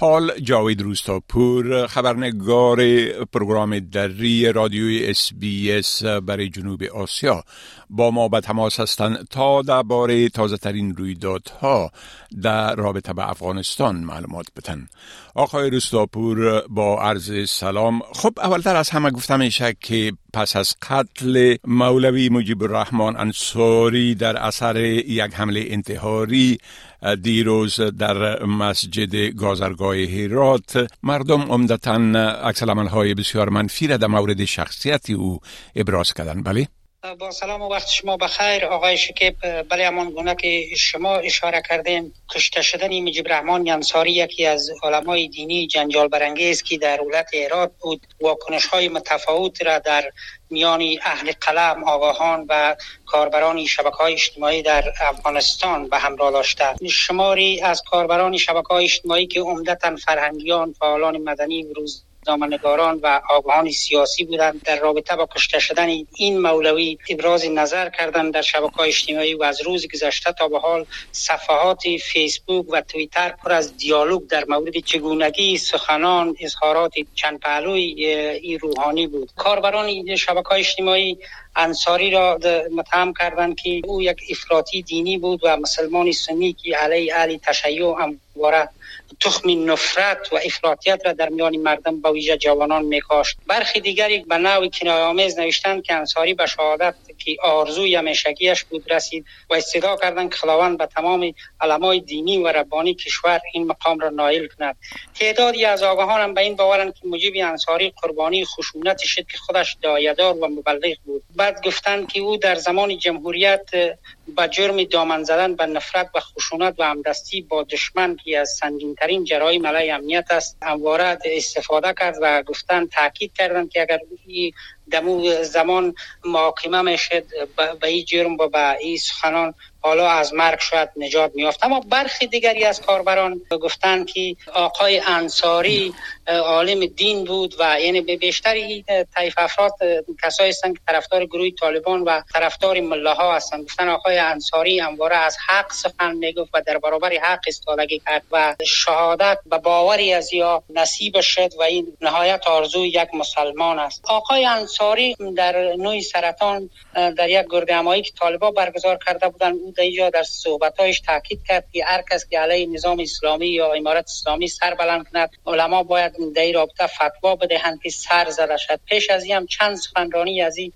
حال جاوید روستاپور خبرنگار پروگرام دری رادیوی SBS برای جنوب آسیا. با ما به تماس هستند تا درباره تازه ترین رویدادها در رابطه به افغانستان معلومات بتن آقای روستاپور با عرض سلام. خب اولتر از همه گفتم میشه که پس از قتل مولوی مجیب الرحمن انصاری در اثر یک حمله انتحاری دیروز در مسجد گازرگاه هیرات مردم عمدتا عکس های بسیار منفی را در مورد شخصیت او ابراز کردن بله؟ با سلام و وقت شما بخیر. آقای شکیب بله همان گونه که شما اشاره کردین کشته شدن مجیب رحمان ینساری یکی از علمای دینی جنجال برانگیز که در ولایت ایراد بود. واکنش های متفاوت را در میان اهل قلم آگاهان و کاربران شبکه های اجتماعی در افغانستان به همراه داشته. شماری از کاربران شبکه های اجتماعی که عمدتا فرهنگیان فعالان مدنی روز نامنگاران و آگاهان سیاسی بودند در رابطه با کشته شدن این مولوی ابراز نظر کردند در شبکه اجتماعی و از روز گذشته تا به حال صفحات فیسبوک و توییتر پر از دیالوگ در مورد چگونگی سخنان اظهارات چند پهلوی این روحانی بود. کاربران شبکه اجتماعی انصاری را متهم کردند که او یک افراطی دینی بود و مسلمان سنی که علی علی تشیع همواره تخم نفرت و افراطیت را در میان مردم با ویژه جوانان میکاشت. برخی دیگری به نوع کنایه‌آمیز نوشتند که انصاری به شهادت که آرزوی همیشگیش بود رسید و استدعا کردند که خداوند به تمام علمای دینی و ربانی کشور این مقام را نایل کند. تعدادی از آگاهان هم به این باورند که مجیب انصاری قربانی خشونت شد که خودش دایدار و مبلغ بود. بعد گفتند که او در زمان جمهوریت با جرم دامن زدن به نفرت و خشونت و همدستی با دشمن که از سنگین ترین جرایم علیه امنیت است. همواره استفاده کرد و گفتن تاکید کردند که اگر دمو زمان محاکمه می‌شد به این جرم و به این سخنان حالا از مرگ شاید نجات میافت اما برخی دیگری از کاربران گفتند که آقای انصاری عالم دین بود و یعنی به بیشتری طیف افراد کسایی هستند که طرفدار گروه طالبان و طرفدار ملاها هستند. گفتن آقای انصاری همواره از حق سخن می‌گفت و در برابر حق استادگی کرد و شهادت به باوری از یا نصیب شد و این نهایت آرزو یک مسلمان است. آقای انصاری در نوع سرطان در یک گردهمایی که طالبان برگزار کرده بودند او در اینجا در صحبتایش تاکید کرد که هر کس که علیه نظام اسلامی یا امارت اسلامی سر بلند کند علما باید در رابطه فتوا بدهند که سر زده شد. پیش از این هم چند سخنرانی از این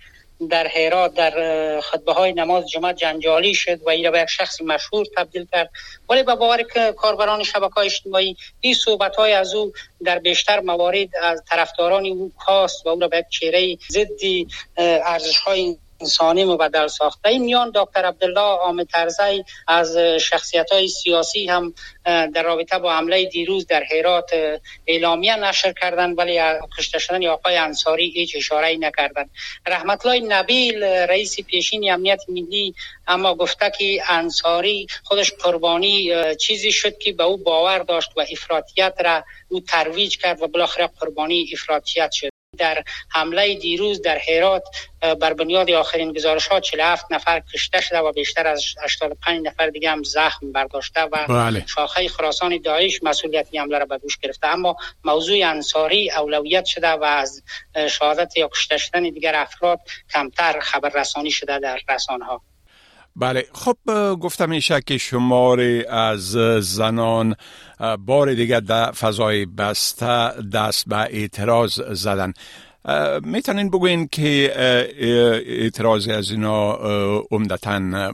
در هرات در خطبه های نماز جمعه جنجالی شد و این به یک شخص مشهور تبدیل کرد. ولی به باور کاربران شبکه اجتماعی این صحبت های از او در بیشتر موارد از طرفداران او کاست و او را به یک چهره ضد ارزش های انسانی مبدل ساخته این میان دکتر عبدالله آمد ترزی از شخصیت های سیاسی هم در رابطه با حمله دیروز در هرات اعلامیه نشر کردن ولی کشته شدن آقای انصاری هیچ اشاره نکردند. رحمت الله نبیل رئیس پیشین امنیت ملی اما گفته که انصاری خودش قربانی چیزی شد که به او باور داشت و افراطیت را او ترویج کرد و بالاخره قربانی افراطیت شد. در حمله دیروز در هرات بر بنیاد آخرین گزارش ها 47 نفر کشته شده و بیشتر از 85 نفر دیگه هم زخم برداشته و بله. شاخه خراسان داعش مسئولیت حمله را به دوش گرفته اما موضوع انصاری اولویت شده و از شهادت یا کشته شدن دیگر افراد کمتر خبر رسانی شده در رسانه ها بله خب گفتم میشه که شمار از زنان بار دیگر در فضای بسته دست به اعتراض زدن می‌تونین بگوین که اعتراض از اینا عمدتا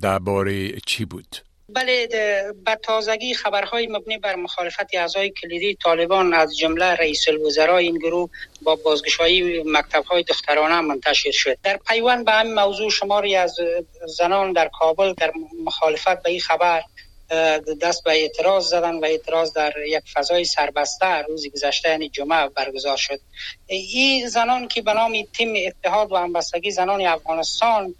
درباره چی بود؟ بله به تازگی خبرهای مبنی بر مخالفت اعضای کلیدی طالبان از جمله رئیس الوزراء این گروه با بازگشایی مکتب های دخترانه منتشر شد. در پیوند به همین موضوع شماری از زنان در کابل در مخالفت به این خبر دست به اعتراض زدن و اعتراض در یک فضای سربسته روز گذشته یعنی جمعه برگزار شد. این زنان که به نام تیم اتحاد و همبستگی زنان افغانستان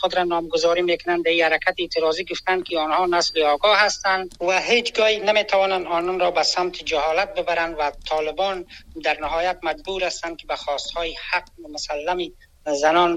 خود را نامگذاری می‌کنند در حرکت اعتراضی گفتند که آنها نسل آگاه هستند و هیچ گاهی نمی‌توانند آنان را به سمت جهالت ببرند و طالبان در نهایت مجبور هستند که به خواستهای حق مسلمی زنان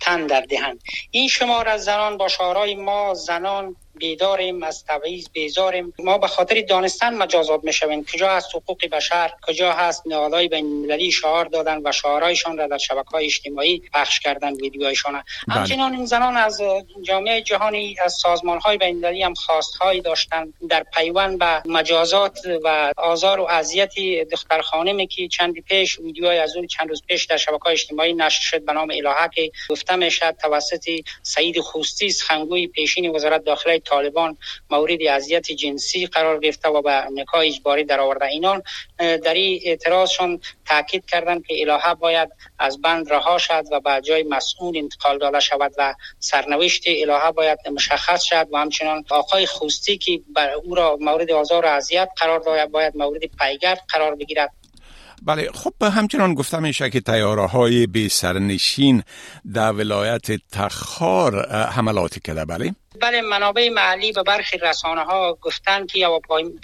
تن در دهند. این شمار از زنان با شعارهای ما زنان بیداریم از تبعیض بیزاریم. ما به خاطر دانستن مجازات می‌شویم. کجا هست حقوق بشر؟ کجا هست نهادهای بین المللی شعار دادن و شعارهایشان را در شبکه های اجتماعی پخش کردن ویدیوهایشان. بله. همچنان این زنان از جامعه جهانی از سازمان های بین المللی هم هایی داشتن در پیوند به مجازات و آزار و اذیت دختر خانمی که چندی پیش ویدیوهای از اون چند روز پیش در شبکه های اجتماعی نشر شد به نام الهه که گفته می‌شد توسط سعید خوستی سخنگوی پیشین وزارت داخله طالبان مورد اذیت جنسی قرار گرفته و به نکاح اجباری در آورده اینان در این اعتراضشون تاکید کردند که الهه باید از بند رها شد و به جای مسئول انتقال داده شود و سرنوشت الهه باید مشخص شد و همچنان آقای خوستی که بر او را مورد آزار و اذیت قرار داده باید مورد پیگرد قرار بگیرد. بله خب همچنان گفته میشه که تیاره های بی سرنشین در ولایت تخار حملات کرده بله؟ بله منابع محلی و برخی رسانه ها گفتند که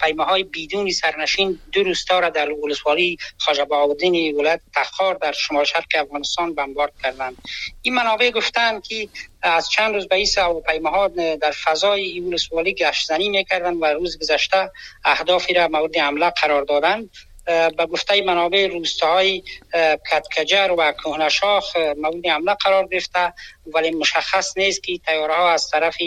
پیمه های بیدون سرنشین دو روستا را در ولسوالی خاجب آودین ولایت تخار در شمال شرق افغانستان بمبارد کردند. این منابع گفتند که از چند روز به این هواپیمه ها در فضای ولسوالی گشت زنی می‌کردند و روز گذشته اهدافی را مورد حمله قرار دادند. به گفته منابع روستاهای کتکجر و کهنشاخ مورد حمله قرار گرفته. ولی مشخص نیست که تیاره ها از طرف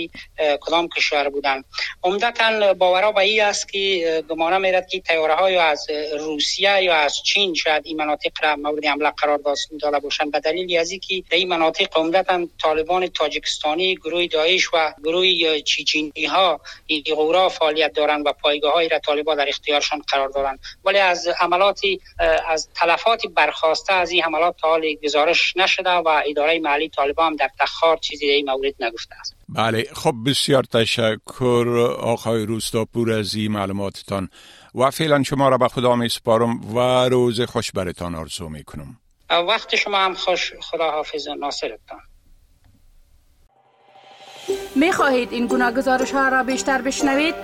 کدام کشور بودند عمدتا باورا به این است که گمانه میرد که تیاره های از روسیه یا از چین شاید این مناطق را مورد حمله قرار داده باشند. به دلیل از اینکه در این مناطق عمدتا طالبان تاجیکستانی گروه داعش و گروه چیچینی ها این فعالیت دارند و پایگاه های را طالبان در اختیارشان قرار دارند ولی از عملاتی از تلفاتی برخواسته از این حملات تا حال گزارش نشده و اداره محلی طالبان در تخار چیزی در این مورد نگفته است بله خب بسیار تشکر آقای روستاپور از این معلوماتتان و فعلا شما را به خدا می سپارم و روز خوش برتان آرزو می کنم وقت شما هم خوش خدا حافظ ناصرتان می خواهید این گونه گزارش ها را بیشتر بشنوید؟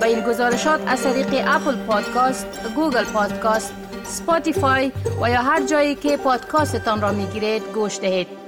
با این گزارشات از طریق اپل پادکاست، گوگل پادکاست، سپاتیفای و یا هر جایی که پادکاستتان را می گیرید گوش دهید.